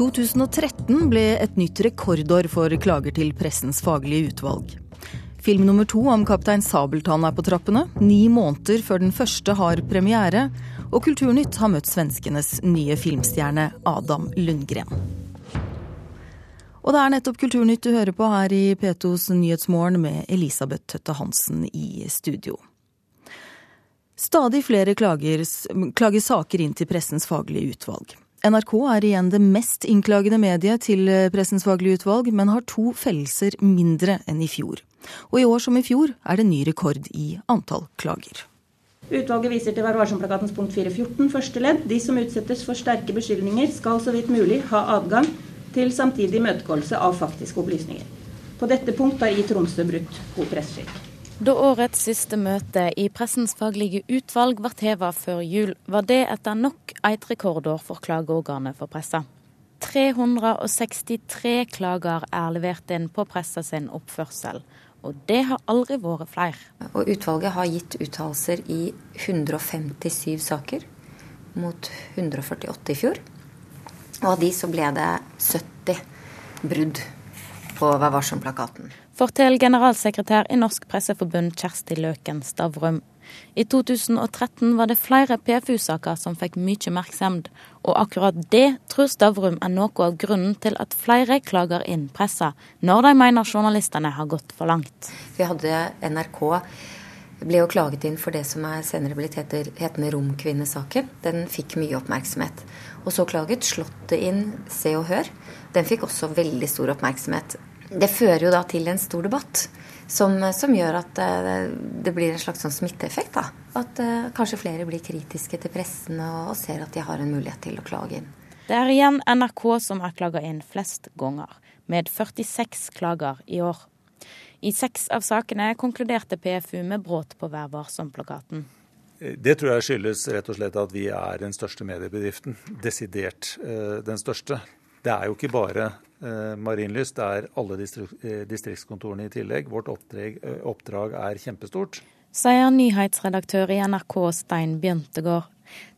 2013 ble et nytt rekordår for klager til pressens faglige utvalg. Film nummer to om Kaptein Sabeltann er på trappene, ni måneder før den første har premiere. Og Kulturnytt har møtt svenskenes nye filmstjerne Adam Lundgren. Og det er nettopp Kulturnytt du hører på her i P2s Nyhetsmorgen med Elisabeth Tøtte Hansen i studio. Stadig flere klager, klager saker inn til Pressens faglige utvalg. NRK er igjen det mest innklagende mediet til Pressens faglige utvalg, men har to fellelser mindre enn i fjor. Og i år som i fjor er det ny rekord i antall klager. Utvalget viser til Vær varsom-plakatens punkt 4.14 første ledd. De som utsettes for sterke beskyldninger, skal så vidt mulig ha adgang til samtidig imøtegåelse av faktiske opplysninger. På dette punkt har i Tromsø brutt god presseskikk. Da årets siste møte i Pressens faglige utvalg ble hevet før jul, var det etter nok et rekordår for klageorganet for pressa. 363 klager er levert inn på pressa sin oppførsel, og det har aldri vært flere. Og utvalget har gitt uttalelser i 157 saker, mot 148 i fjor. Og av de så ble det 70 brudd på Vær varsom-plakaten forteller generalsekretær i Norsk Presseforbund Kjersti Løken Stavrum. I 2013 var det flere PFU-saker som fikk mye oppmerksomhet, og akkurat det tror Stavrum er noe av grunnen til at flere klager inn pressa, når de mener journalistene har gått for langt. Vi hadde NRK ble jo klaget inn for det som er senere blitt heter, hetende Romkvinnesaken. Den fikk mye oppmerksomhet. Og så klaget Slottet inn Se og Hør. Den fikk også veldig stor oppmerksomhet. Det fører jo da til en stor debatt. Som, som gjør at det, det blir en slags sånn smitteeffekt. da. At uh, kanskje flere blir kritiske til pressen og, og, ser at de har en mulighet til å klage inn. Det er igjen NRK som har klaga inn flest ganger, med 46 klager i år. I seks av sakene konkluderte PFU med brudd på Vær varsom-plakaten. Det tror jeg skyldes rett og slett at vi er den største mediebedriften. Desidert uh, den største. Det er jo ikke bare Eh, Marienlyst er alle eh, distriktskontorene i tillegg. Vårt oppdrag, eh, oppdrag er kjempestort. Sier nyhetsredaktør i NRK Stein Bjøntegård.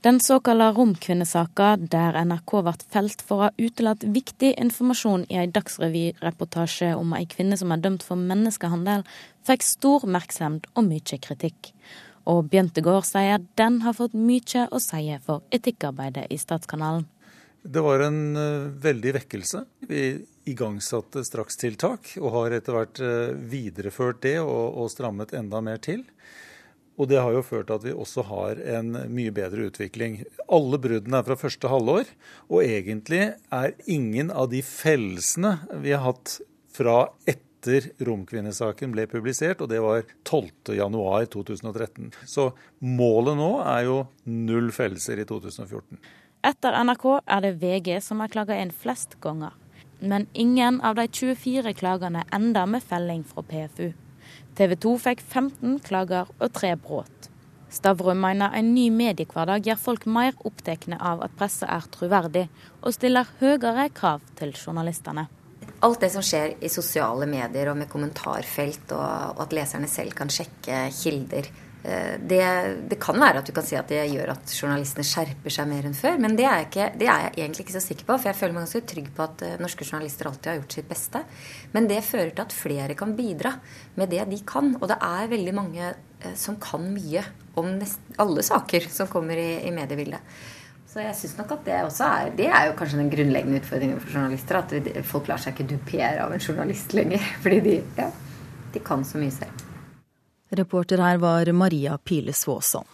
Den såkalte romkvinnesaka, der NRK ble felt for å ha utelatt viktig informasjon i en dagsrevyreportasje om ei kvinne som er dømt for menneskehandel, fikk stor oppmerksomhet og mye kritikk. Og Bjøntegård sier den har fått mye å si for etikkarbeidet i Statskanalen. Det var en uh, veldig vekkelse. Vi igangsatte strakstiltak og har etter hvert uh, videreført det og, og, strammet enda mer til. Og det har jo ført til at vi også har en mye bedre utvikling. Alle bruddene er fra første halvår, og egentlig er ingen av de fellelsene vi har hatt fra etter romkvinnesaken ble publisert, og det var 12.1.2013. Så målet nå er jo null fellelser i 2014. Etter NRK er det VG som har klaga inn flest ganger. Men ingen av de 24 klagene ender med felling fra PFU. TV 2 fikk 15 klager og tre brudd. Stavrum mener en ny mediehverdag gjør folk mer opptatt av at pressa er troverdig, og stiller høyere krav til journalistene. Alt det som skjer i sosiale medier og med kommentarfelt, og at leserne selv kan sjekke kilder, det, det, kan være at du kan si at det gjør at journalistene skjerper seg mer enn før. Men det er, ikke, det er, jeg egentlig ikke så sikker på. For jeg føler meg ganske trygg på at eh, norske journalister alltid har gjort sitt beste. Men det fører til at flere kan bidra med det de kan. Og det er veldig mange eh, som kan mye om nest, alle saker som kommer i, i mediebildet. Så jeg syns nok at det også er Det er jo kanskje den grunnleggende utfordringen for journalister. At folk lar seg ikke dupere av en journalist lenger. Fordi de, ja, de kan så mye selv. Reporter her var Maria Pile Svåsand.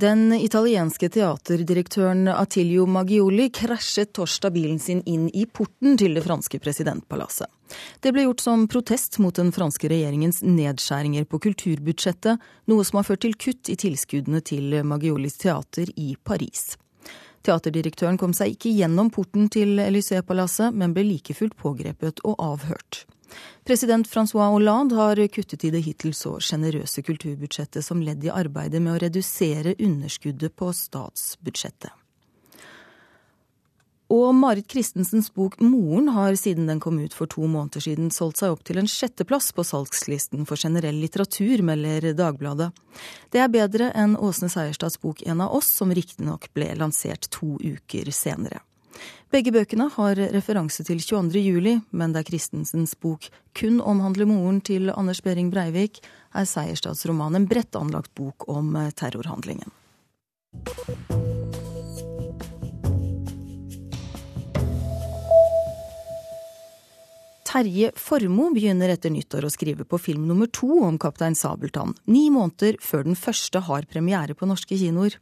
Den italienske teaterdirektøren Attilio Maggioli krasjet torsdag bilen sin inn i porten til det franske presidentpalasset. Det ble gjort som protest mot den franske regjeringens nedskjæringer på kulturbudsjettet, noe som har ført til kutt i tilskuddene til Maggiolis teater i Paris. Teaterdirektøren kom seg ikke gjennom porten til Élysée-palasset, men ble like fullt pågrepet og avhørt. President Francois Hollande har kuttet i det hittil så sjenerøse kulturbudsjettet som ledd i arbeidet med å redusere underskuddet på statsbudsjettet. Og Marit Christensens bok 'Moren' har siden den kom ut for to måneder siden solgt seg opp til en sjetteplass på salgslisten for generell litteratur, melder Dagbladet. Det er bedre enn Åsne Seierstads bok 'En av oss', som riktignok ble lansert to uker senere. Begge bøkene har referanse til 22. juli, men der Christensens bok kun omhandler moren til Anders Behring Breivik, er Seierstads roman en bredt anlagt bok om terrorhandlingen. Terje Formoe begynner etter nyttår å skrive på film nummer to om Kaptein Sabeltann, ni måneder før den første har premiere på norske kinoer.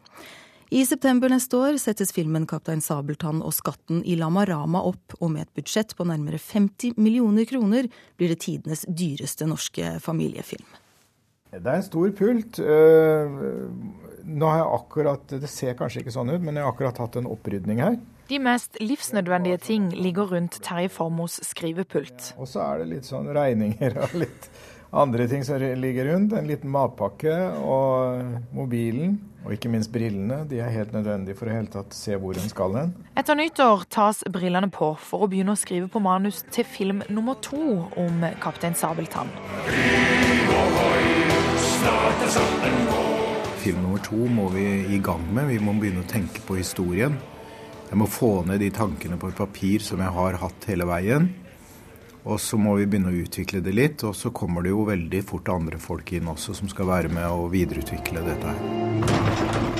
I september neste år settes filmen 'Kaptein Sabeltann og skatten i Lamarama' opp, og med et budsjett på nærmere 50 millioner kroner blir det tidenes dyreste norske familiefilm. Det er en stor pult. Eh, nå har jeg akkurat, Det ser kanskje ikke sånn ut, men jeg har akkurat hatt en opprydning her. De mest livsnødvendige ting ligger rundt Terje Formos skrivepult. Og så er det litt sånn regninger og litt andre ting som ligger rundt. En liten matpakke og mobilen. Og ikke minst brillene. De er helt nødvendige for å helt tatt se hvor en skal hen. Etter nyttår tas brillene på for å begynne å skrive på manus til film nummer to om Kaptein Sabeltann. Film nummer to må vi i gang med. Vi må begynne å tenke på historien. Jeg må få ned de tankene på et papir som jeg har hatt hele veien. Og så må vi begynne å utvikle det litt, og så kommer det jo veldig fort andre folk inn også som skal være med og videreutvikle dette her.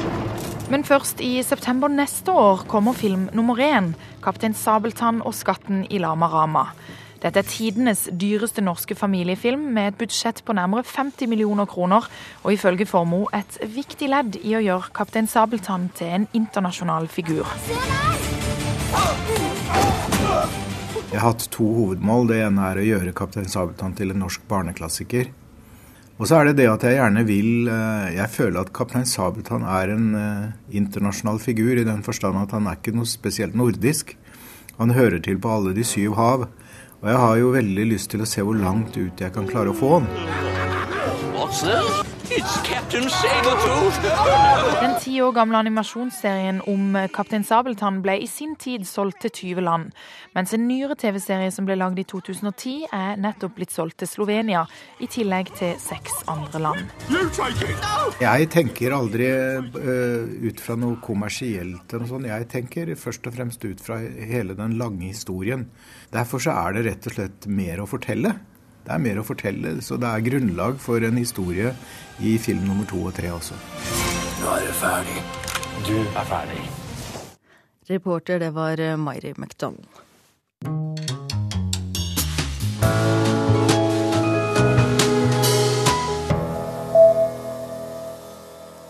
Men først i september neste år kommer film nummer én, 'Kaptein Sabeltann og skatten i Lama Rama'. Dette er tidenes dyreste norske familiefilm, med et budsjett på nærmere 50 millioner kroner, og ifølge Formoe et viktig ledd i å gjøre Kaptein Sabeltann til en internasjonal figur. Jeg har hatt to hovedmål. Det ene er å gjøre Kaptein Sabeltann til en norsk barneklassiker. Og så er det det at jeg gjerne vil eh, Jeg føler at Kaptein Sabeltann er en eh, internasjonal figur i den forstand at han er ikke noe spesielt nordisk. Han hører til på alle de syv hav. Og jeg har jo veldig lyst til å se hvor langt ut jeg kan klare å få den. Den ti år gamle animasjonsserien om Kaptein Sabeltann ble i sin tid solgt til 20 land, mens en nyere TV-serie som ble lagd i 2010, er nettopp blitt solgt til Slovenia, i tillegg til seks andre land. Jeg tenker aldri uh, ut fra noe kommersielt. eller sånt. Jeg tenker først og fremst ut fra hele den lange historien. Derfor så er det rett og slett mer å fortelle. Det er mer å fortelle, så det er grunnlag for en historie i film nummer to og tre også. Nå er det ferdig. Du er ferdig. Reporter, det var Mairi McDonald.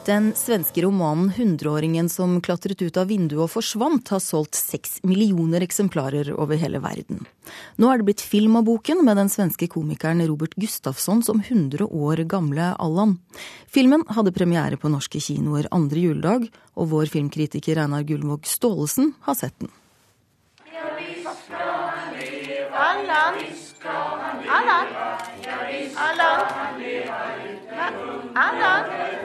Den svenske romanen 'Hundreåringen som klatret ut av vinduet og forsvant' har solgt seks millioner eksemplarer over hele verden. Nå er det blitt film av boken med den svenske komikeren Robert Gustafsson som 100 år gamle Allan. Filmen hadde premiere på norske kinoer andre juledag, og vår filmkritiker Einar Gullvåg Staalesen har sett den. Allan! Allan! Allan! Allan!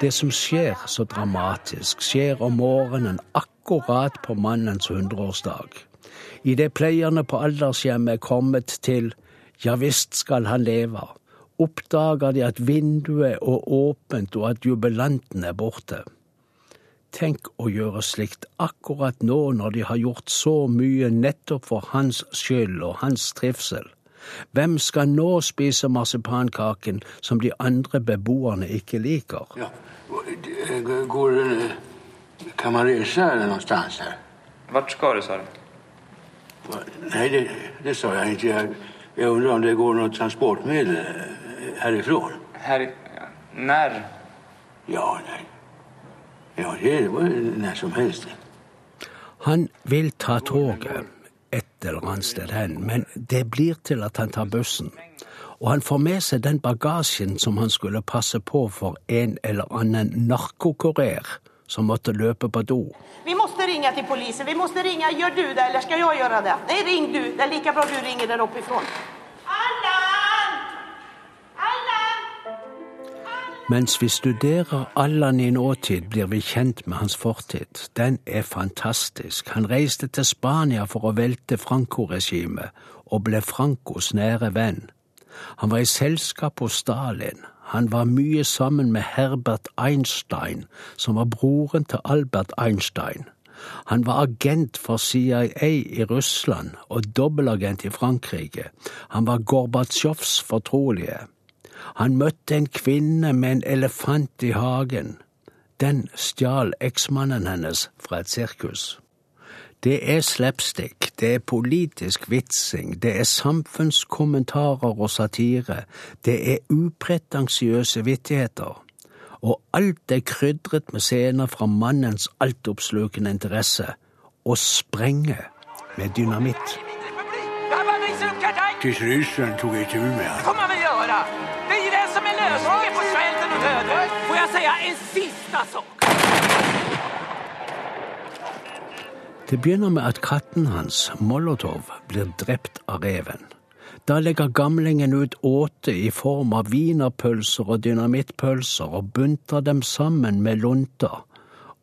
Det som skjer så dramatisk, skjer om morgenen akkurat på mannens hundreårsdag. Idet pleierne på aldershjemmet er kommet til ja visst skal han leve, oppdager de at vinduet er åpent og at jubilanten er borte. Tenk å gjøre slikt akkurat nå når de har gjort så mye nettopp for hans skyld og hans trivsel. Hvem skal nå spise marsipankaken som de andre beboerne ikke liker? Ja. Går, kan man reise noe sted her? Hvor skal du, sa du? Nei, det, det sa jeg ikke. Jeg, jeg undrer om det går noe transportmiddel herifra. Her, når? Ja, nei. Ja, det var når som helst. Han vil ta toget et eller annet sted hen, men det blir til at han tar bussen. Og han får med seg den bagasjen som han skulle passe på for en eller annen narkokurer som måtte løpe på do. Vi må ringe til politiet. Vi må ringe. Gjør du det, eller skal jeg gjøre det? Nei, ring du. Det er like bra du ringer der oppe ifrån. Mens vi studerer Allan i nåtid, blir vi kjent med hans fortid. Den er fantastisk. Han reiste til Spania for å velte Franco-regimet, og ble Francos nære venn. Han var i selskap hos Stalin. Han var mye sammen med Herbert Einstein, som var broren til Albert Einstein. Han var agent for CIA i Russland og dobbeltagent i Frankrike. Han var Gorbatsjovs fortrolige. Han møtte en kvinne med en elefant i hagen. Den stjal eksmannen hennes fra et sirkus. Det er slapstick, det er politisk vitsing, det er samfunnskommentarer og satire, det er upretensiøse vittigheter. Og alt er krydret med scener fra mannens altoppslukende interesse å sprenge med dynamitt. Tills ryssen jeg tur med honom. Sista? Det begynner med at katten hans, Molotov, blir drept av reven. Da legger gamlingen ut åte i form av wienerpølser og dynamittpølser og bunter dem sammen med lunter,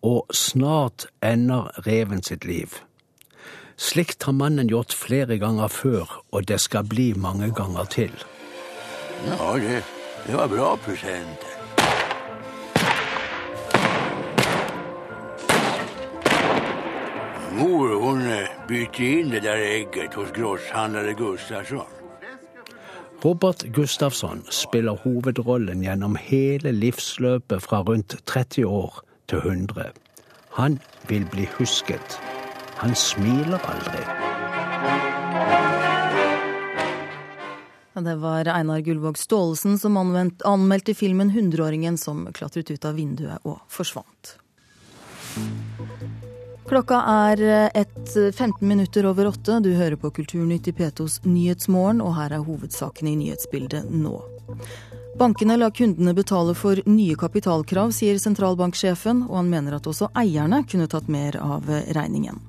og snart ender reven sitt liv. Slikt har mannen gjort flere ganger før, og det skal bli mange ganger til. Ja, det, det var bra presenter. Mor hon eh, bytte in det där ägget hos grosshandlare Gustafsson. Robert Gustafsson spiller hovedrollen gjennom hele livsløpet fra rundt 30 år til 100. Han vil bli husket. Han smiler aldri. Det var Einar Gullvåg Staalesen som anvendt, anmeldte filmen 'Hundreåringen' som klatret ut av vinduet og forsvant. Klokka er et 15 minutter over åtte. Du hører på Kulturnytt i P2s Nyhetsmorgen, og her er hovedsakene i nyhetsbildet nå. Bankene lar kundene betale for nye kapitalkrav, sier sentralbanksjefen, og han mener at også eierne kunne tatt mer av regningen.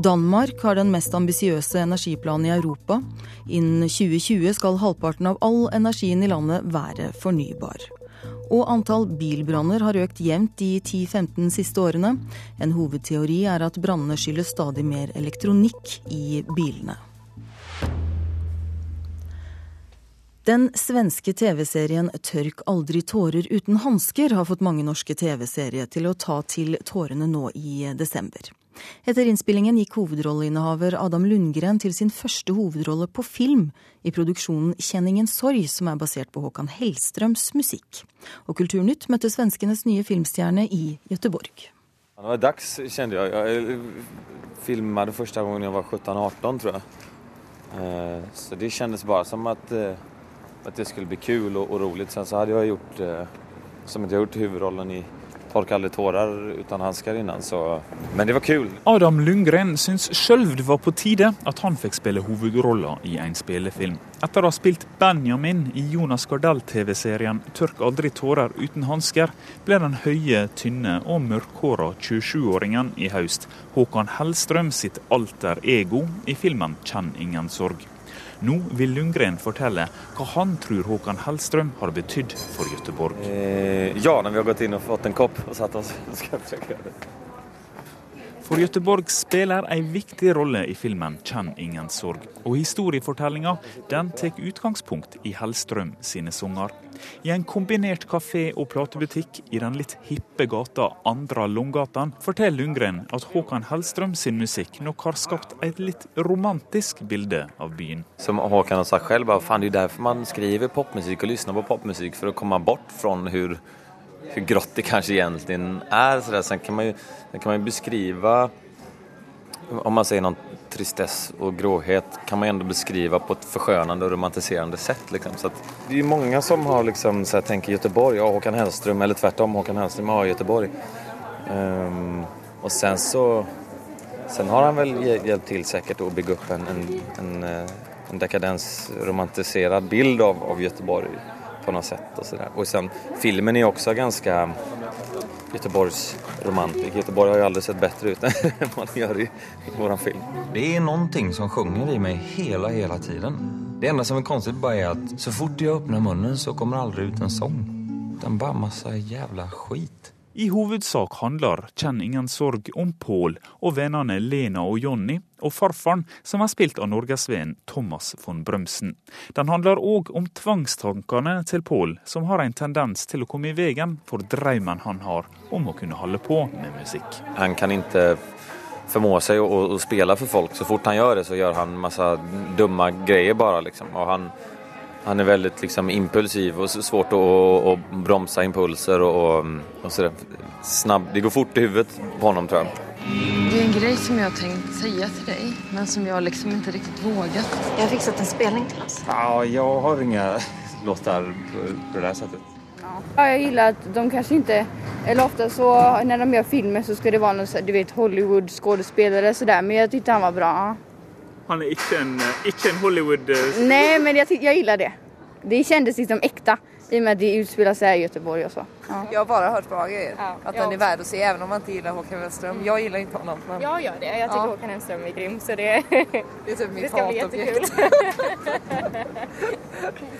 Danmark har den mest ambisiøse energiplanen i Europa. Innen 2020 skal halvparten av all energien i landet være fornybar. Og antall bilbranner har økt jevnt de 10-15 siste årene. En hovedteori er at brannene skyldes stadig mer elektronikk i bilene. Den svenske TV-serien 'Tørk aldri tårer uten hansker' har fått mange norske TV-seere til å ta til tårene nå i desember. Etter innspillingen gikk hovedrolleinnehaver Adam Lundgren til sin første hovedrolle på film i produksjonen 'Kjenningen sorg', som er basert på Håkan Hellstrøms musikk. Og Kulturnytt møtte svenskenes nye filmstjerne i Göteborg. Det var dags kjente jeg. Jeg filmet første gangen jeg var 17-18 tror jag. Eh, Så det kjentes bare som at, at det skulle bli kul og, og rolig. Så hadde jeg gjort, eh, som jeg jag gjort huvudrollen i Torka aldri tårer uten hansker innan. Så, men det var kul. Adam Lundgren syns sjøl det var på tide at han fikk spille hovedrolla i en spillefilm. Etter å ha spilt Benjamin i Jonas Gardell-TV-serien 'Tørk aldri tårer uten hansker', ble den høye, tynne og mørkhåra 27-åringen i høst Håkan Hellstrøm sitt alter ego i filmen 'Kjenn ingen sorg'. Nå vil Lundgren fortelle hva han tror Håkan Hellstrøm har betydd for Gøteborg. Eh, ja, når vi har gått inn og fått en kopp og satt oss. Ska skal jeg. For Göteborg spiller ei viktig rolle i filmen 'Kjenn ingen sorg'. Og historiefortellinga den tar utgangspunkt i Hellstrøm sine sanger. I en kombinert kafé og platebutikk i den litt hippe gata Andra Långgatan forteller Lundgren at Håkan Hellstrøm sin musikk nok har skapt et litt romantisk bilde av byen. Som Håkan har sagt selv, det er derfor man skriver popmusikk og lytter på popmusikk, for å komme bort fra hur, hur grått det kanske egentligen är. Så där. Sen kan man, ju, kan man ju beskriva, om man säger någon tristess och gråhet, kan man ju ändå beskriva på ett förskönande och romantiserande sätt. Liksom. Så att, det är ju många som har liksom, så här, tänker Göteborg, ja Håkan Hellström, eller tvärtom Håkan Hellström, ja Göteborg. Um, och sen så Sen har han väl hj- hjälpt till säkert att bygga upp en, en, en, eh, en dekadensromantiserad bild av, av Göteborg på något sätt. Och, så där. och sen filmen är också ganska Göteborgs romantik. Göteborg har ju aldrig sett bättre ut än man gjør i, i våran film. Det är någonting som sjunger i mig hela, hela tiden. Det enda som är konstigt bara är att så fort jag öppnar munnen så kommer aldrig ut en sång. utan bara massa jävla skit. I hovedsak handler Kjenn ingen sorg om Pål og vennene Lena og Jonny, og farfaren, som er spilt av norgesvennen Thomas von Brømsen. Den handler òg om tvangstankene til Pål, som har en tendens til å komme i veien for drømmen han har om å kunne holde på med musikk. Han kan ikke förmå seg å spille for folk. Så fort han gjør det så gjør han masse dumme greier bare. Liksom. Og han, han er veldig liksom, impulsiv og svårt å, å, å impulser. Og, og, og så snabb. Det går fort i hodet på ham, tror jeg. Det er en grej som jeg har tenkt si til deg, men som jeg liksom ikke riktig våget. Jeg har fikset en spelning til oss. Ja, jeg har ingen låtar på, det det settet. Ja, jag gillar att de kanske inte, eller ofta så när de gör filmer så ska det vara någon du vet, Hollywood skådespelare sådär, men jag tyckte han var bra. Han er ikke en, ikke en Hollywood... Nei, Nej, men tyck- jag gillar det. Det kändes liksom äkta i och med att det utspelar sig i Göteborg och så. Ja. Jag har bara hört bra grejer. att jag den är värd att se även om man inte gillar Håkan Hellström. Jag gillar inte honom. Men... Jag gör det. Jag tycker Håkan Hellström är grym så det, det är typ mitt hatobjekt.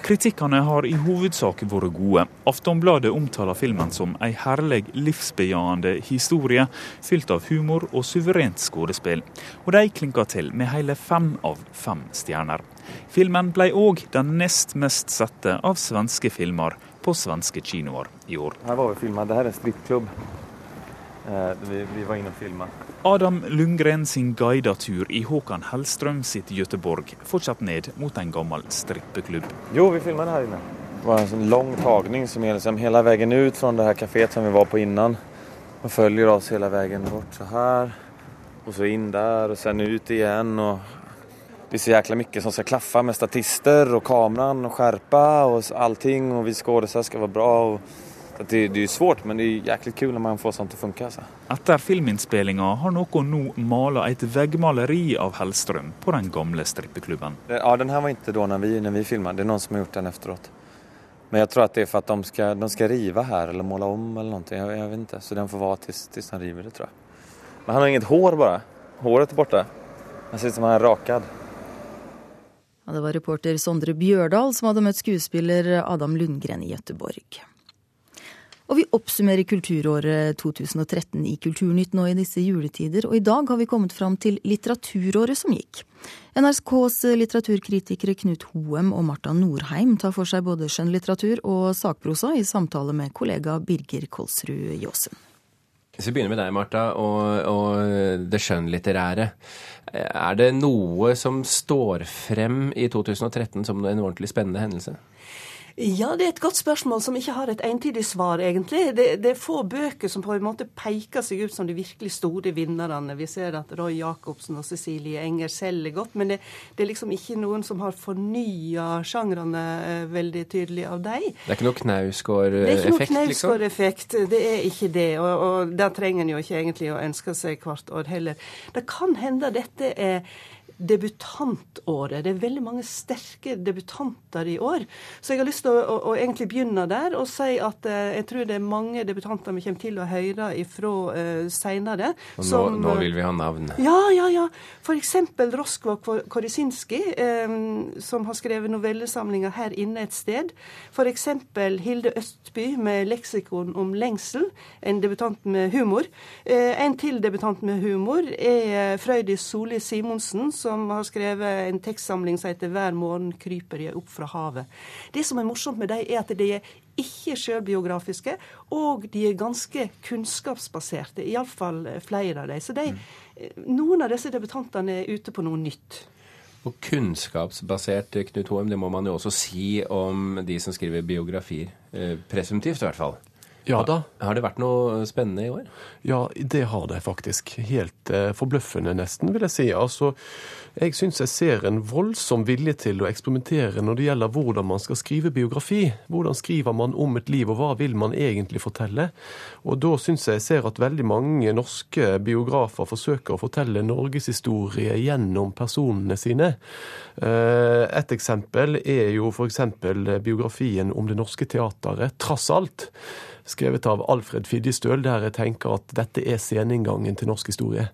Kritikkene har i hovedsak vært gode. Aftonbladet omtaler filmen som ei herlig, livsbejaende historie fylt av humor og suverent skuespill. Og de klinker til med hele fem av fem stjerner. Filmen ble òg den nest mest sette av svenske filmer på svenske kinoer i år. Her var vi filmet. Dette er en strippklubb. Eh, vi, vi var inne og filmet. Adam Lundgren sin guidetur i Håkan Hellstrøm sitt Göteborg fortsatt ned mot en gammel strippeklubb. Jo, vi filmade her inne. Det var en sånn lang tagning som är liksom hele veien ut fra det her kaféet som vi var på innan. Man følger oss hele veien bort så her, og så inn der, og så ut igjen. Och det är så jäkla mycket som ska klaffa med statister och kameran och skärpa och allting. Och vi skådespelare ska vara bra. Och så det, det er svårt men det er jæklig kul når man får sånt å funke Alltså. Etter filminnspillinga har noen nå mala et veggmaleri av Hellstrøm på den gamle strippeklubben. Ja, den her var ikke da når vi, när vi filmade. Det er noen som har gjort den efteråt. Men jeg tror at det er for at de skal, de skal rive her eller måle om eller noe. Jeg, jeg, vet ikke. Så den får være til den de river det tror jeg. Men han har inget hår bare. Håret er borte. Han ser ut som han er rakad. Ja, det var reporter Sondre Bjørdal som hadde møtt skuespiller Adam Lundgren i Gøteborg. Og vi oppsummerer kulturåret 2013 i Kulturnytt nå i disse juletider, og i dag har vi kommet fram til litteraturåret som gikk. NRKs litteraturkritikere Knut Hoem og Marta Norheim tar for seg både skjønnlitteratur og sakprosa i samtale med kollega Birger Kolsrud Jåsen. Hvis vi begynner med deg, Marta, og, og det skjønnlitterære. Er det noe som står frem i 2013 som en ordentlig spennende hendelse? Ja, det er et godt spørsmål som ikke har et entydig svar, egentlig. Det, det er få bøker som på en måte peker seg ut som de virkelig store vinnerne. Vi ser at Roy Jacobsen og Cecilie Enger selger godt, men det, det er liksom ikke noen som har fornya sjangrene eh, veldig tydelig av dem. Det er ikke noe Knausgård-effekt, liksom? Det er ikke noe Knausgård-effekt, liksom? Knausgård-effekt. Det er ikke det. Og, og der trenger en jo ikke egentlig å ønske seg hvert år heller. Det kan hende dette er debutantåret. Det er veldig mange sterke debutanter i år. Så jeg har lyst til å, å, å egentlig begynne der og si at eh, jeg tror det er mange debutanter vi kommer til å høre ifra eh, seinere. Og nå, nå vil vi ha navn. Ja, ja, ja. Eksempel Roskva Korisinski, eh, som har skrevet novellesamlinger her inne et sted. Eksempel Hilde Østby med 'Leksikon om lengsel', en debutant med humor. Eh, en til debutant med humor er Frøydis Solli Simonsen, som har skrevet en tekstsamling som heter 'Hver morgen kryper jeg opp fra havet'. Det som er morsomt med dem, er at de er ikke sjølbiografiske, og de er ganske kunnskapsbaserte. Iallfall flere av dem. Så de, noen av disse debutantene er ute på noe nytt. Og kunnskapsbasert, Knut Hoem, det må man jo også si om de som skriver biografier. Eh, presumptivt, i hvert fall. Ja da. Har det vært noe spennende i år? Ja, det har det faktisk. Helt eh, forbløffende, nesten, vil jeg si. Altså, jeg syns jeg ser en voldsom vilje til å eksperimentere når det gjelder hvordan man skal skrive biografi. Hvordan skriver man om et liv, og hva vil man egentlig fortelle? Og da syns jeg jeg ser at veldig mange norske biografer forsøker å fortelle norgeshistorie gjennom personene sine. Eh, Et eksempel er jo f.eks. biografien om Det Norske Teatret, Trass alt skrevet av Alfred Fidjestøl, der jeg tenker at dette er sceneinngangen til norsk historie.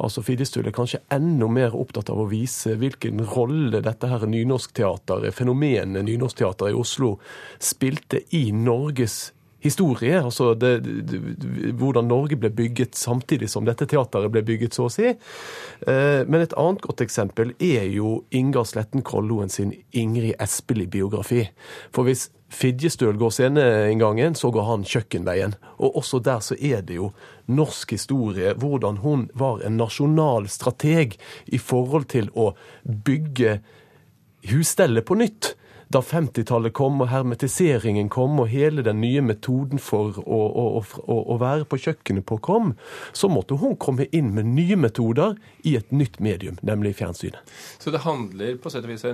Altså Fidjestøl er kanskje enda mer opptatt av å vise hvilken rolle dette her nynorskteateret, fenomenet nynorskteateret i Oslo, spilte i Norges historie. altså det, det, Hvordan Norge ble bygget samtidig som dette teateret ble bygget, så å si. Eh, men et annet godt eksempel er jo Ingar Sletten Kolloen sin Ingrid Espelid-biografi. For hvis Fidjestøl går sceneinngangen, så går han kjøkkenveien. Og også der så er det jo norsk historie, hvordan hun var en nasjonal strateg i forhold til å bygge husstellet på nytt da 50-tallet kom og hermetiseringen kom og hele den nye metoden for å, å, å, å, være på kjøkkenet på kom, så måtte hun komme inn med nye metoder i et nytt medium, nemlig fjernsynet. Så det handler på sett og vis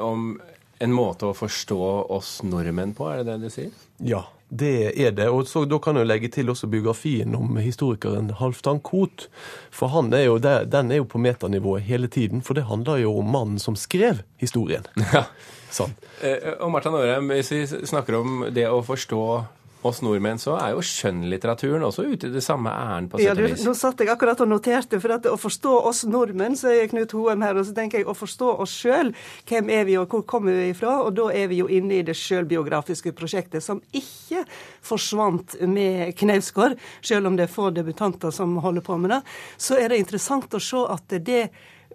om en måte å forstå oss nordmenn på, er det det du sier? Ja, det er det. Og så, Da kan jeg legge til også biografien om historikeren Halvdan Koht. For han er jo der, den er jo på metanivået hele tiden, for det handler jo om mannen som skrev historien. Ja. Sånn. Eh, og Marta Norheim, hvis vi snakker om det å forstå oss nordmenn, så er jo skjønnlitteraturen også ute i det samme ærend, på sett og vis. Ja, nå satt jeg akkurat og noterte, for at å forstå oss nordmenn, så er Knut Hoem her, og så tenker jeg å forstå oss sjøl. Hvem er vi, og hvor kommer vi ifra? Og da er vi jo inne i det sjølbiografiske prosjektet, som ikke forsvant med Knausgård, sjøl om det er få debutanter som holder på med det. Så er det interessant å se at det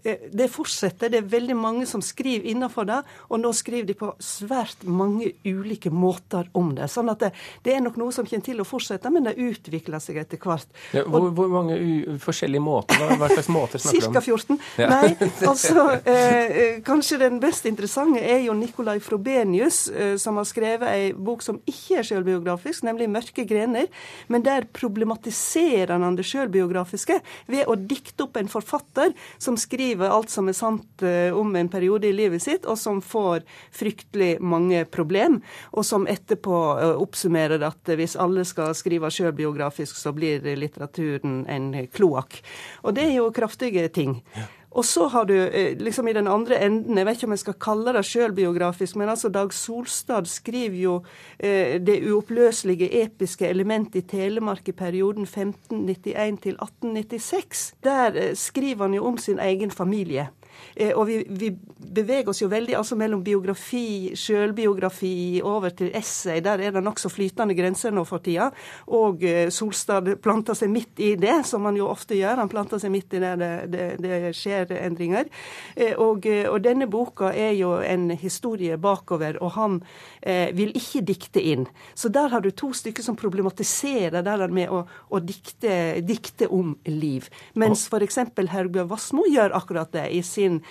det fortsetter. Det er veldig mange som skriver innenfor det, og nå skriver de på svært mange ulike måter om det. Sånn at det, det er nok noe som kommer til å fortsette, men det utvikler seg etter hvert. Ja, hvor, hvor, mange forskjellige måter? Hva, slags måter snakker du om? Ca. 14. Ja. Nei, altså eh, eh, Kanskje den best interessante er jo Nicolai Frobenius, eh, som har skrevet ei bok som ikke er selvbiografisk, nemlig 'Mørke grener', men der problematiserer han det sjølbiografiske ved å dikte opp en forfatter som skriver skriver alt som er sant eh, om en periode i livet sitt, og som får fryktelig mange problem, og som etterpå eh, oppsummerer at hvis alle skal skrive sjølbiografisk, så blir litteraturen en kloakk. Og det er jo kraftige ting. Ja. Og så har du eh, liksom i den andre enden, jeg vet ikke om jeg skal kalle det sjølbiografisk, men altså Dag Solstad skriver jo eh, det uoppløselige episke element i Telemark i perioden 1591 til 1896. Der eh, skriver han jo om sin egen familie. Eh, og vi, vi, beveger oss jo veldig altså mellom biografi, sjølbiografi, over til essay. Der er det nokså flytende grenser nå for tida. Og eh, Solstad planter seg midt i det, som han jo ofte gjør. Han planter seg midt i det, det, det, det skjer endringer. Eh, og, og, denne boka er jo en historie bakover, og han eh, vil ikke dikte inn. Så der har du to stykker som problematiserer det der med å, å dikte, dikte, om liv. Mens f.eks. Herbjørg Wassmo gjør akkurat det i sin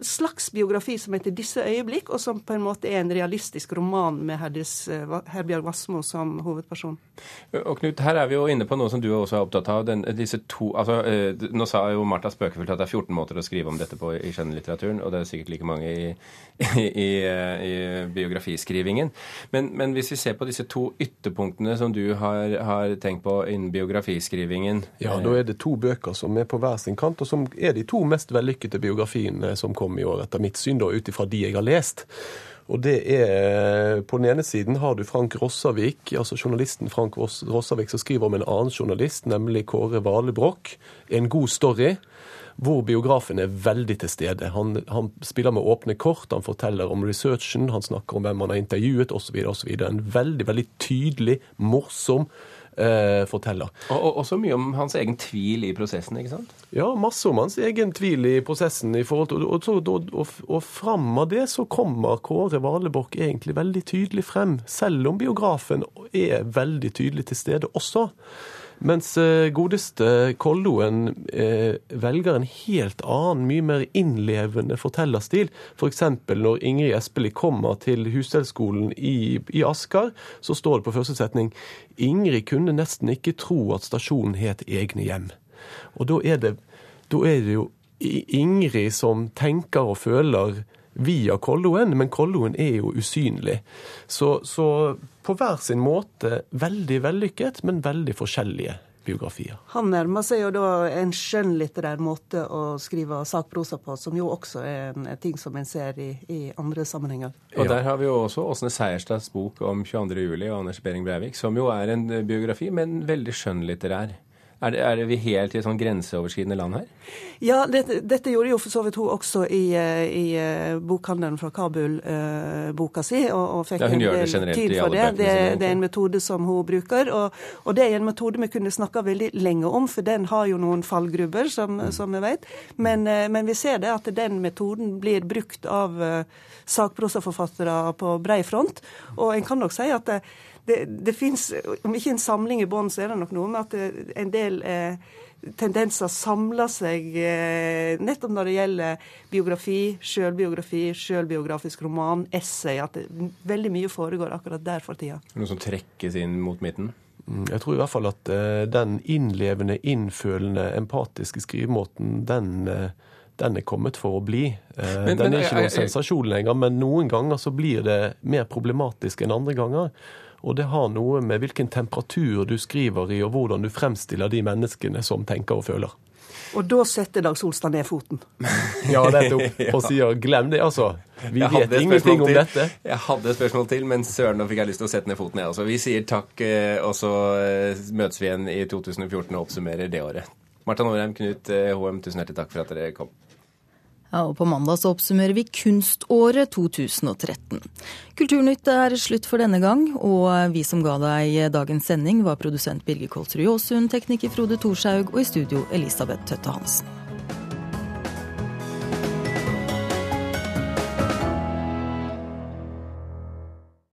slags biografi som heter 'Disse øyeblikk', og som på en måte er en realistisk roman med Herdis, Herbjørg Wassmo som hovedperson. Og Knut, her er vi jo inne på noe som du også er opptatt av. Den, disse to, altså, Nå sa jo Marta spøkefullt at det er 14 måter å skrive om dette på i skjønnlitteraturen, og det er sikkert like mange i, i, i, i biografiskrivingen. Men, men, hvis vi ser på disse to ytterpunktene som du har, har tenkt på innen biografiskrivingen Ja, da er det to bøker som er på hver sin kant, og som er de to mest vellykkede til biografien som kom i år, etter mitt syn, ut ifra de jeg har lest. Og det er, På den ene siden har du Frank Rossavik, altså journalisten Frank Rossavik, som skriver om en annen journalist, nemlig Kåre Vale Broch. En god story hvor biografen er veldig til stede. Han, han, spiller med åpne kort, han forteller om researchen, han snakker om hvem han har intervjuet osv. En veldig, veldig tydelig, morsom eh, forteller. Og, og også mye om hans egen tvil i prosessen, ikke sant? Ja, masse om hans egen tvil i prosessen. i forhold til, Og, og, og, og fram av det så kommer Kåre Valebokk egentlig veldig tydelig frem, selv om biografen er veldig tydelig til stede også. Mens eh, godeste Kolloen eh, velger en helt annen, mye mer innlevende fortellerstil. F.eks. For når Ingrid Espelid kommer til Husdelsskolen i, i Asker, så står det på første setning Ingrid kunne nesten ikke tro at stasjonen het Egne hjem. Og da er det, da er det jo Ingrid som tenker og føler via Kolloen, men Kolloen er jo usynlig. Så, så på hver sin måte veldig vellykket, men veldig forskjellige biografier. Han nærmer seg jo da en skjønnlitterær måte å skrive sakprosa på, som jo også er en ting som en ser i, i andre sammenhenger. Og der har vi jo også Åsne Seierstads bok om 22. juli og Anders Behring Breivik, som jo er en biografi, men veldig skjønnlitterær. Er, det, er det vi helt i et sånn grenseoverskridende land her? Ja, dette, dette gjorde jo for så vidt hun også i, eh, i eh, bokhandelen fra Kabul, uh, boka si, og, og fikk Ja, en det del tid for det. Det, det er en metode som hun bruker, og, og det er en metode vi kunne snakka veldig lenge om, for den har jo noen fallgrubber, som, Mm. som vi vet. Men, men vi ser det at den metoden blir brukt av uh, sakprosaforfattere på brei front, og en kan nok si at det, det, det fins, om ikke en samling i bånn, så er det nok noe med at det, en del eh, tendenser samler seg eh, nettopp når det gjelder biografi, sjølbiografi, sjølbiografisk roman, essay. At det, veldig mye foregår akkurat der for tida. Noe som trekkes inn mot midten? Mm, Jeg tror i hvert fall at eh, den innlevende, innfølende, empatiske skrivemåten, den, eh, den er kommet for å bli. Eh, Men- den men, er ikke jeg, noen sensasjon lenger, men noen ganger så blir det mer problematisk enn andre ganger. Og det har noe med hvilken temperatur du skriver i, og hvordan du fremstiller de menneskene som tenker og føler. Og da setter Dag Solstad ned foten. Ja, nettopp. Og sier 'glem det', altså. Vi Jeg vet ingenting om til. dette. Jeg hadde et spørsmål til, men søren, nå fikk jeg lyst til å sette ned foten, jeg også. Vi sier takk, eh, og så eh, møtes vi igjen i 2014 og oppsummerer det året. Marta Norheim, Knut eh, HM, tusen hjertelig takk for at dere kom. Ja, og På mandag så oppsummerer vi kunståret 2013. Kulturnytt er slutt for denne gang, og vi som ga deg dagens sending var produsent Birger Kolsrud Jåsund, tekniker Frode Thorshaug og i studio Elisabeth Tøtte Hansen.